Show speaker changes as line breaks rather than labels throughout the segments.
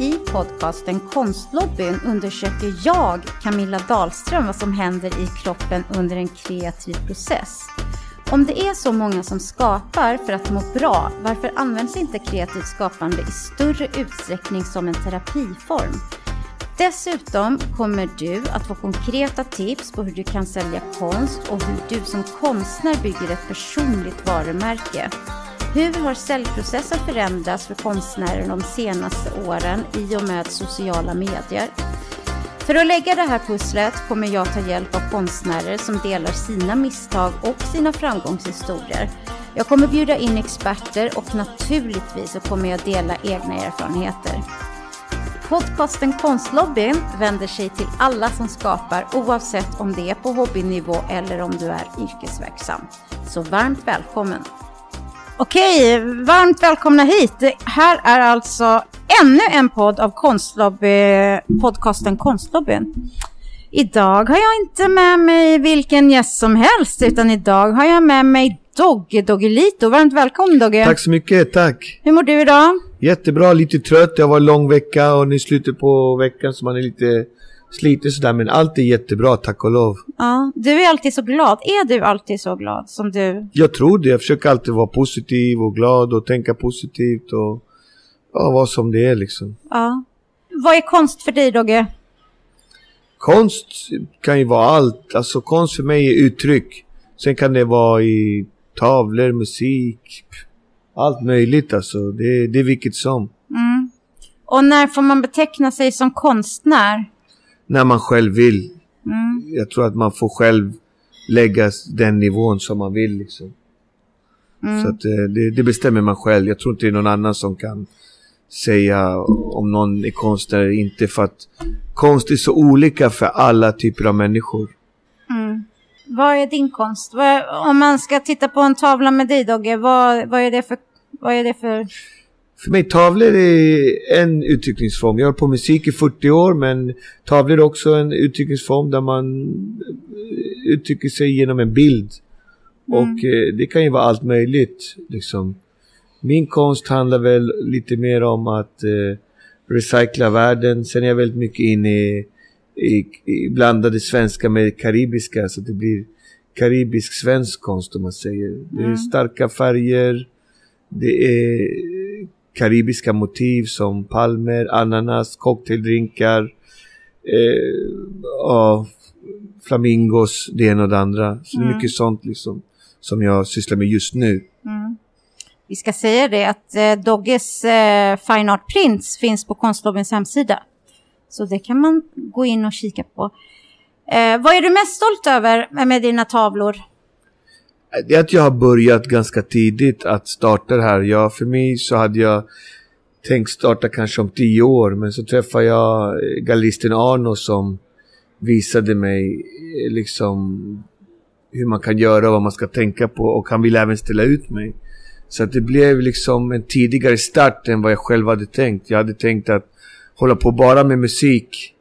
I podcasten Konstlobbyn undersöker jag, Camilla Dahlström, vad som händer i kroppen under en kreativ process. Om det är så många som skapar för att må bra, varför används inte kreativt skapande i större utsträckning som en terapiform? Dessutom kommer du att få konkreta tips på hur du kan sälja konst och hur du som konstnär bygger ett personligt varumärke. Hur har säljprocessen förändrats för konstnärer de senaste åren i och med sociala medier? För att lägga det här pusslet kommer jag ta hjälp av konstnärer som delar sina misstag och sina framgångshistorier. Jag kommer bjuda in experter och naturligtvis så kommer jag dela egna erfarenheter. Podcasten Konstlobbyn vänder sig till alla som skapar oavsett om det är på hobbynivå eller om du är yrkesverksam. Så varmt välkommen! Okej, varmt välkomna hit. Det här är alltså ännu en podd av Konstlobby, podcasten Konstlobbyn. Idag har jag inte med mig vilken gäst som helst, utan idag har jag med mig Dogge Doggelito. Varmt välkommen Dogge.
Tack så mycket, tack.
Hur mår du idag?
Jättebra, lite trött. Det var en lång vecka och nu slutet på veckan så man är lite sliten sådär. Men allt är jättebra, tack och lov.
Ja, du är alltid så glad. Är du alltid så glad som du?
Jag tror det. Jag försöker alltid vara positiv och glad och tänka positivt och ja, vara som det är liksom.
Ja. Vad är konst för dig Dogge?
Konst kan ju vara allt. Alltså konst för mig är uttryck. Sen kan det vara i tavlor, musik, allt möjligt alltså. Det, det är vilket som.
Mm. Och när får man beteckna sig som konstnär?
När man själv vill.
Mm.
Jag tror att man får själv lägga den nivån som man vill liksom.
Mm.
Så att eh, det, det bestämmer man själv. Jag tror inte det är någon annan som kan säga om någon är konstnär eller inte. För att konst är så olika för alla typer av människor.
Mm. Vad är din konst? Vad om man ska titta på en tavla med dig Dogge, vad, vad, är det för, vad är det för...
För mig tavlor är en uttryckningsform. Jag har på musik i 40 år men tavlor är också en uttryckningsform där man eh, uttrycker sig genom en bild.
Mm.
Och eh, det kan ju vara allt möjligt. Liksom. Min konst handlar väl lite mer om att eh, recycla världen. Sen är jag väldigt mycket inne i, i, i blandade svenska med karibiska så det blir karibisk svensk konst om man säger. Det är
Mm.
starka färger. Det är karibiska motiv som palmer, ananas, cocktaildrinkar. Eh, ja, flamingos, det ena och det andra. Så det är
Mm.
mycket sånt liksom som jag sysslar med just nu.
Mm. Vi ska säga det att eh, Dogges eh, Fine Art Prints finns på Konstlobbyns hemsida. Så det kan man gå in och kika på. Eh, vad är du mest stolt över med dina tavlor?
Det är att jag har börjat ganska tidigt att starta det här. Jag, för mig så hade jag tänkt starta kanske om tio år. Men så träffade jag eh, gallisten Arno som visade mig eh, liksom hur man kan göra och vad man ska tänka på. Och han ville även ställa ut mig. Så att det blev liksom en tidigare start än vad jag själv hade tänkt. Jag hade tänkt att hålla på bara med musik.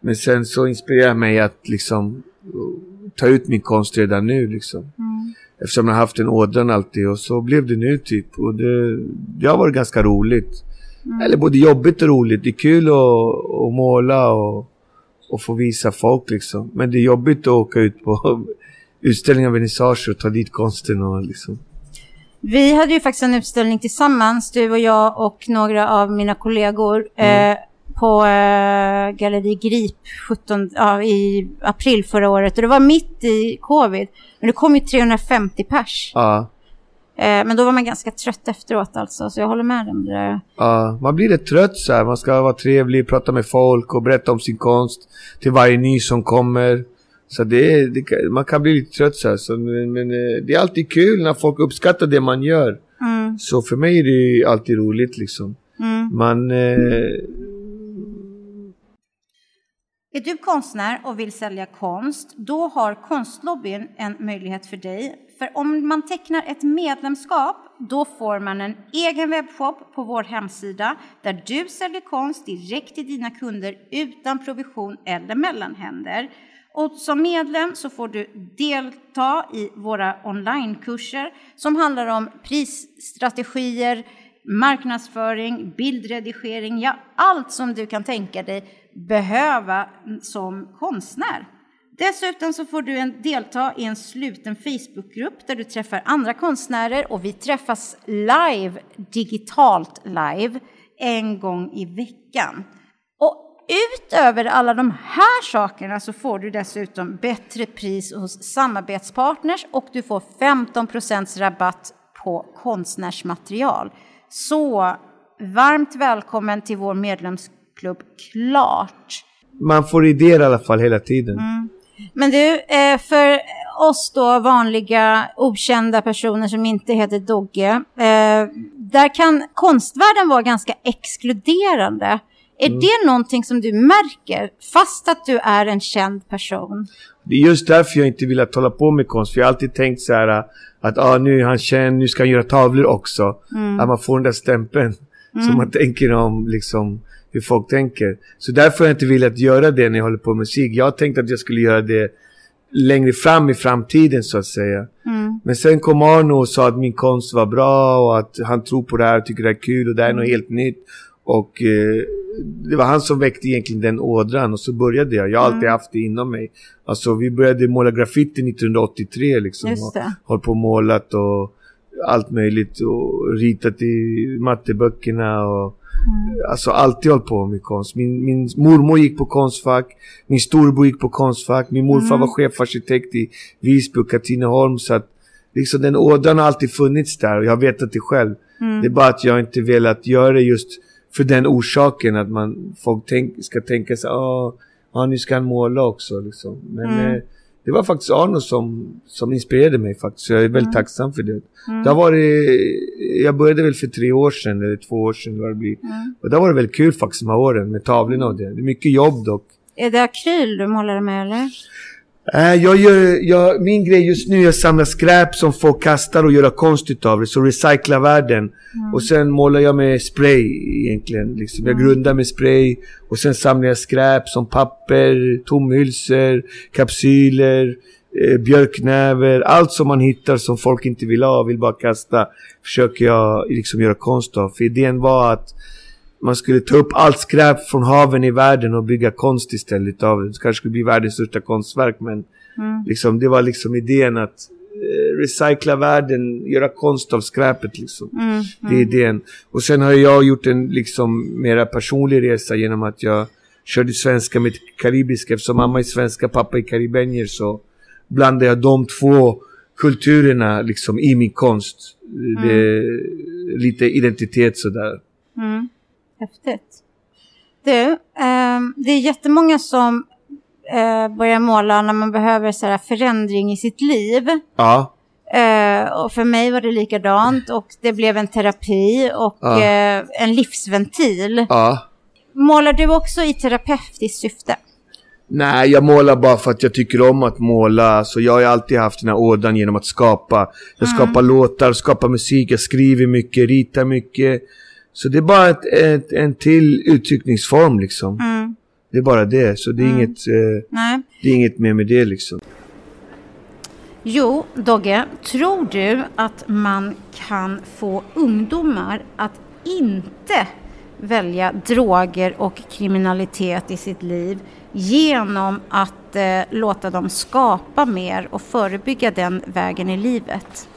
Men sen så inspirerade mig att liksom eh, ta ut min konst redan nu liksom.
Mm.
Eftersom jag har haft den ådran alltid och så blev det nu typ. Och det, det har varit ganska roligt.
Mm.
Eller både jobbigt och roligt. Det är kul att, att måla och, och få visa folk liksom. Men det är jobbigt att åka ut på utställningar, vernissager och ta dit konsten och liksom.
Vi hade ju faktiskt en utställning tillsammans, du och jag och några av mina kollegor
Mm.
eh, på eh, Galleri Grip 17, ja, i april förra året. Och det var mitt i covid. Men det kom ju 350 pers.
Ja,
Eh, men då var man ganska trött efteråt alltså, så jag håller med om det.
ja. Man blir rätt trött så här. Man ska vara trevlig, prata med folk och berätta om sin konst till varje ny som kommer. Så det, det man kan bli lite trött så här. Så, men, men eh, det är alltid kul när folk uppskattar det man gör.
Mm,
Så för mig är det ju alltid roligt liksom.
mm.
Man... Eh,
är du konstnär och vill sälja konst, då har Konstlobbyn en möjlighet för dig. För om man tecknar ett medlemskap, då får man en egen webbshop på vår hemsida där du säljer konst direkt till dina kunder utan provision eller mellanhänder. Och som medlem så får du delta i våra onlinekurser som handlar om prisstrategier, marknadsföring, bildredigering, ja allt som du kan tänka dig behöva som konstnär. Dessutom så får du en, delta i en sluten Facebookgrupp där du träffar andra konstnärer och vi träffas live, digitalt live, en gång i veckan. Och utöver alla de här sakerna så får du dessutom bättre pris hos samarbetspartners och du får 15% rabatt på konstnärsmaterial. Så varmt välkommen till vår medlemsklubb Klart.
Man får idéer i alla fall hela tiden.
Mm. Men du, eh, för oss då vanliga okända personer som inte heter Dogge, eh, där kan konstvärlden vara ganska exkluderande. Är mm. det någonting som du märker fast att du är en känd person?
Det är just därför jag inte vill att hålla på med konst. För jag har alltid tänkt så här att ah, nu är han känd, nu ska han göra tavlor också. Mm. Att man får den där stämpeln. Mm. Som man tänker om liksom hur folk tänker. Så därför har jag inte velat göra det när jag håller på med musik. Jag har tänkt att jag skulle göra det längre fram i framtiden så att säga. Mm. Men sen kom Arno och sa att min konst var bra och att han tror på det här och tycker det är kul och det är mm. något helt nytt. Och eh, det var han som väckte egentligen den ådran och så började jag. Jag har alltid mm. haft det inom mig. Alltså vi började måla graffiti 1983 liksom. Just det. Och hållit på och målat och allt möjligt och ritat i matteböckerna och Mm. Alltså alltid hållit på med konst. Min, min mormor gick på konstfack. Min storbror gick på konstfack. Min morfar mm. var chefarkitekt i Visby och Katrineholm. Så att liksom den ådran har alltid funnits där och jag har vetat det själv. Mm. Det är bara att jag inte velat göra det just för den orsaken att man, folk tänk, ska tänka sig ah, ah, nu ska han måla också. Liksom. Men mm. eh, det var faktiskt Arno som, som inspirerade mig faktiskt. Jag är väldigt mm. tacksam för det. Mm. Det varit, jag började väl för tre år sedan, eller två år sedan vad det blir. Mm. Och det har varit väldigt kul faktiskt de här åren med tavlorna och det. Det är mycket jobb dock.
Är det akryl du målar med eller?
Äh, jag gör, jag, min grej just nu är att samla skräp som folk kastar och göra konst utav det. Så recycla världen. Mm. Och sen målar jag med spray egentligen. Liksom. Jag mm. grundar med spray. Och sen samlar jag skräp som papper, tomhylsor, kapsyler, eh, björknäver. Allt som man hittar som folk inte vill ha, vill bara kasta. Försöker jag liksom göra konst av. För idén var att man skulle ta upp allt skräp från haven i världen och bygga konst istället av det. kanske skulle bli världens största konstverk men mm. liksom, det var liksom idén att eh, recycla världen, göra konst av skräpet liksom. Mm, mm. Det är idén. Och sen har jag gjort en liksom mera personlig resa genom att jag körde svenska med karibiska. Eftersom mamma är svenska, pappa är karibenier så blandar jag de två kulturerna liksom i min konst. Det mm. lite identitet sådär. Mm.
Häftigt. Du, eh, det är jättemånga som eh, börjar måla när man behöver så här, förändring i sitt liv.
Ja.
Eh, och för mig var det likadant och det blev en terapi och ja. eh, en livsventil.
Ja.
Målar du också i terapeutiskt syfte?
Nej, jag målar bara för att jag tycker om att måla. Så jag har alltid haft den här ådan genom att skapa. Jag mm. skapar låtar, skapar musik, jag skriver mycket, ritar mycket. Så det är bara ett, ett, en till uttryckningsform liksom. Mm. Det är bara det. Så det är, mm. inget, eh, det är inget mer med det liksom.
Jo, Dogge, tror du att man kan få ungdomar att inte välja droger och kriminalitet i sitt liv genom att eh, låta dem skapa mer och förebygga den vägen i livet?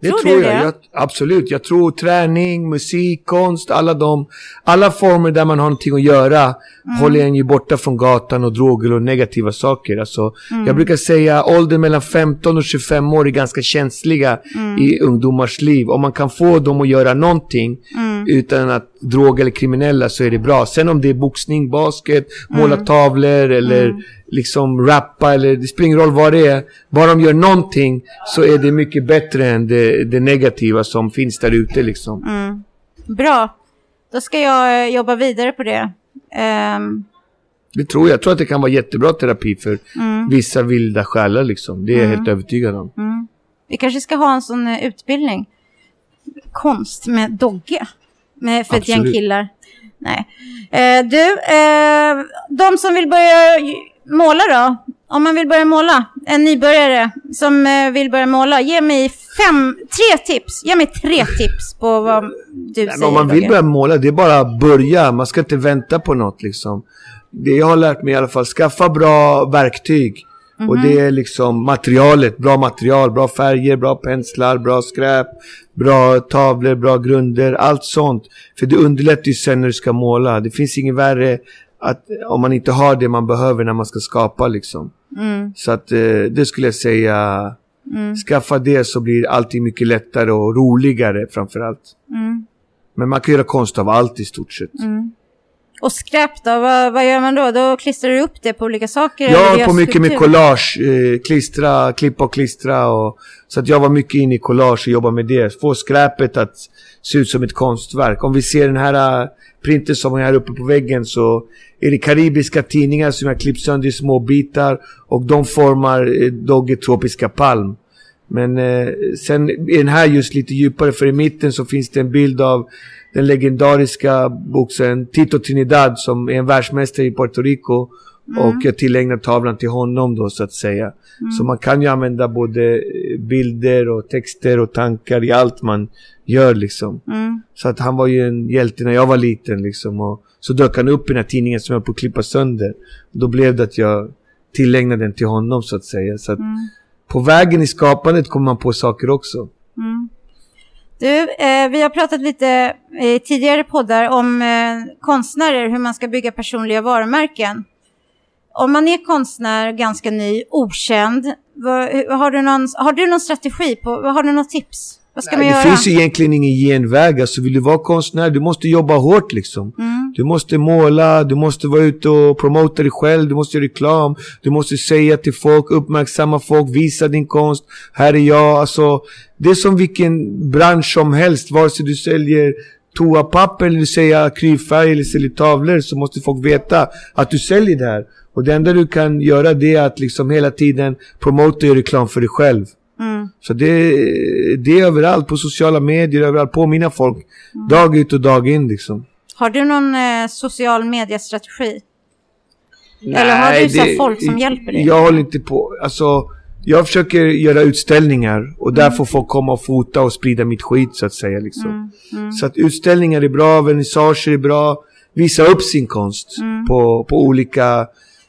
Det tror, tror jag. jag. Absolut. Jag tror träning, musik, konst, alla de, alla former där man har någonting att göra mm. håller en ju borta från gatan och droger och negativa saker. Alltså, mm. Jag brukar säga åldern mellan 15 och 25 år är ganska känsliga mm. i ungdomars liv. Om man kan få dem att göra någonting mm. utan att droga eller kriminella så är det bra. Sen om det är boxning, basket, måla mm. tavlor eller mm liksom rappa eller det spelar ingen roll vad det är. Bara de gör någonting så är det mycket bättre än det, det negativa som finns där ute liksom.
Mm. Bra. Då ska jag eh, jobba vidare på det. Um...
Det tror jag. Jag tror att det kan vara jättebra terapi för mm. vissa vilda själar liksom. Det är jag mm. helt övertygad om.
Mm. Vi kanske ska ha en sån uh, utbildning. Konst med Dogge. Med, för Absolut. ett gäng killar. Nej. Uh, du, uh, de som vill börja måla då. om man vill börja måla, en nybörjare som eh, vill börja måla, ge mig fem, tre tips. Ge mig tre tips på vad du
Nej,
säger.
men om man vill
Roger.
börja måla, det är bara att börja. Man ska inte vänta på något liksom. Det jag har lärt mig i alla fall, skaffa bra verktyg. Och det är liksom materialet, bra material, bra färger, bra penslar, bra skräp, bra tavlor, bra grunder, allt sånt. För det underlättar ju sen när du ska måla. Det finns inget värre att, om man inte har det man behöver när man ska skapa liksom.
Mm,
Så att eh, det skulle jag säga, skaffa det så blir allting mycket lättare och roligare framförallt.
mm,
Men man kan göra konst av allt i stort sett.
Och skräp då, vad, vad gör man då? Då klistrar du upp det på olika saker?
Jag har på mycket med
skulptur?
collage, eh, klistra, klippa och klistra. Och, så att jag var mycket inne i collage och jobba med det. Få skräpet att se ut som ett konstverk. Om vi ser den här uh, printen som är här uppe på väggen så är det karibiska tidningar som jag klippt sönder i små bitar och de formar eh, Dogge tropiska palm. Men eh, sen är den här just lite djupare för i mitten så finns det en bild av den legendariska boxaren Tito Trinidad som är en världsmästare i Puerto Rico. Och jag tillägnar tavlan till honom då så att säga. Så man kan ju använda både eh, bilder och texter och tankar i allt man gör liksom.
Mm,
Så att han var ju en hjälte när jag var liten liksom. Och så dök han upp i den här tidningen som jag på att klippa sönder. Då blev det att jag tillägnade den till honom så att säga. Så att
mm,
på vägen i skapandet kommer man på saker också.
Du, eh, vi har pratat lite i tidigare poddar om eh, konstnärer, hur man ska bygga personliga varumärken. Om man är konstnär, ganska ny, okänd, vad, har, du någon, har du någon strategi? På, har du något tips? Vad ska man
det
göra?
finns ju egentligen ingen genväg. Alltså vill du vara konstnär, du måste jobba hårt liksom.
Mm.
Du måste måla, du måste vara ute och promota dig själv, du måste göra reklam, du måste säga till folk, uppmärksamma folk, visa din konst. Här är jag, alltså. Det är som vilken bransch som helst, vare sig du säljer toapapper eller du säljer akrylfärg eller säljer tavlor så måste folk veta att du säljer det här. Och det enda du kan göra det är att liksom hela tiden promota och göra reklam för dig själv.
Mm.
Så det, det är överallt, på sociala medier, överallt, påminna folk. Dag ut och dag in liksom.
Har du någon eh, social mediestrategi? Eller har du så folk som hjälper dig?
Jag håller inte på, alltså jag försöker göra utställningar och där får folk komma och fota och sprida mitt skit så att säga liksom. Så att utställningar är bra, vernissager är bra, visa upp sin konst på, på olika,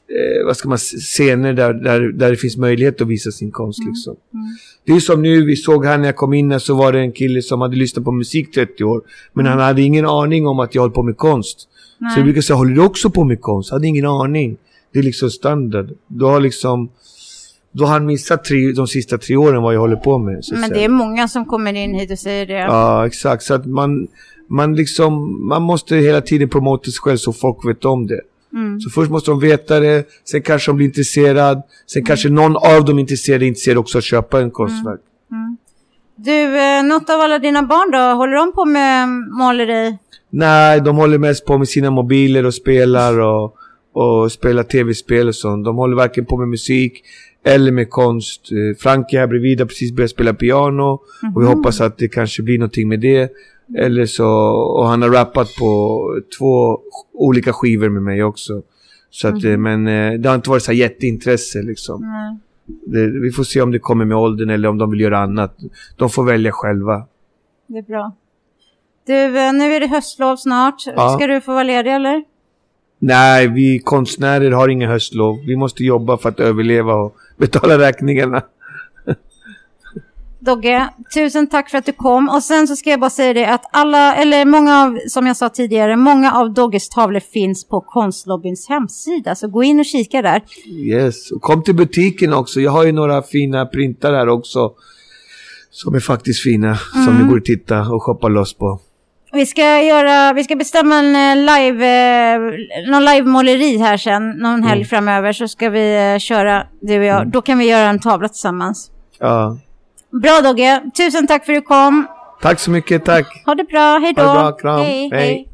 eh, vad ska man scener där, där, där det finns möjlighet att visa sin konst liksom. Det är som nu, vi såg här när jag kom in så var det en kille som hade lyssnat på musik 30 år. Men han hade ingen aning om att jag höll på med konst. Så jag brukar säga, håller du också på med konst? hade ingen aning. Det är liksom standard. Du har liksom... Då har han missat tre, de sista tre åren vad jag håller på med.
Men
säga.
det är många som kommer in hit och säger det.
Ja, exakt. Så att man, man liksom... Man måste hela tiden promota sig själv så folk vet om det.
Mm.
Så först måste de veta det, sen kanske de blir intresserad, sen kanske någon av dem intresserade är intresserad också att köpa en konstverk.
Du, eh, något av alla dina barn då? Håller de på med måleri?
Nej, de håller mest på med sina mobiler och spelar och, och spelar tv-spel och sånt. De håller varken på med musik eller med konst. Eh, Frankie här bredvid har precis börjat spela piano och vi hoppas att det kanske blir någonting med det. Eller så, och han har rappat på två olika skivor med mig också. Så att, eh, men eh, det har inte varit så här jätteintresse liksom.
Nej.
Det, vi får se om det kommer med åldern eller om de vill göra annat. De får välja själva.
Det är bra. Du, eh, nu är det höstlov snart.
Ja.
Ska du få vara ledig eller?
Nej, vi konstnärer har inga höstlov. Vi måste jobba för att överleva och betala räkningarna.
Dogge, tusen tack för att du kom. Och sen så ska jag bara säga det att alla, eller många av, som jag sa tidigare, många av Dogges tavlor finns på Konstlobbyns hemsida. Så gå in och kika där.
Yes, och kom till butiken också. Jag har ju några fina printar här också. Som är faktiskt fina. Som ni borde titta och shoppa loss på.
Vi ska, göra, vi ska bestämma en eh, live, eh, någon live-måleri här sen, någon helg framöver. Så ska vi eh, köra, du och jag. Då kan vi göra en tavla tillsammans.
Ja.
Bra Dogge, tusen tack för att du kom.
Tack så mycket, tack.
Ha det bra, hej då.
Ha det bra, kram. Hej.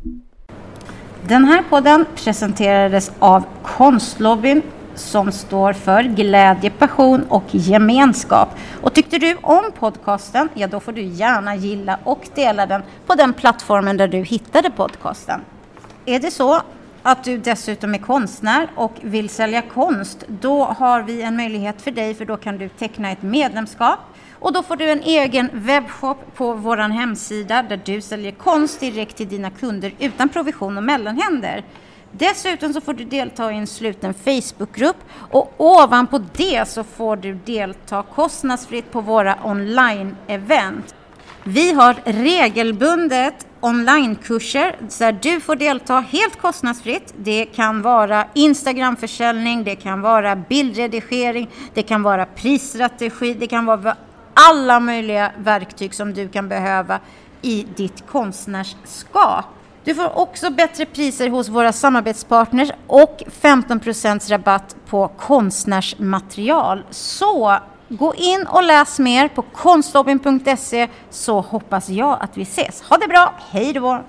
Den här podden presenterades av Konstlobbyn som står för glädje, passion och gemenskap. Och tyckte du om podcasten, ja då får du gärna gilla och dela den på den plattformen där du hittade podcasten. Är det så, att du dessutom är konstnär och vill sälja konst, då har vi en möjlighet för dig för då kan du teckna ett medlemskap och då får du en egen webbshop på vår hemsida där du säljer konst direkt till dina kunder utan provision och mellanhänder. Dessutom så får du delta i en sluten Facebookgrupp och ovanpå det så får du delta kostnadsfritt på våra online-event. Vi har regelbundet onlinekurser där du får delta helt kostnadsfritt. Det kan vara Instagramförsäljning, det kan vara bildredigering, det kan vara prisstrategi, det kan vara alla möjliga verktyg som du kan behöva i ditt konstnärskap. Du får också bättre priser hos våra samarbetspartners och 15% rabatt på konstnärsmaterial. Så gå in och läs mer på konstlobbyn.se så hoppas jag att vi ses. Ha det bra, hej då!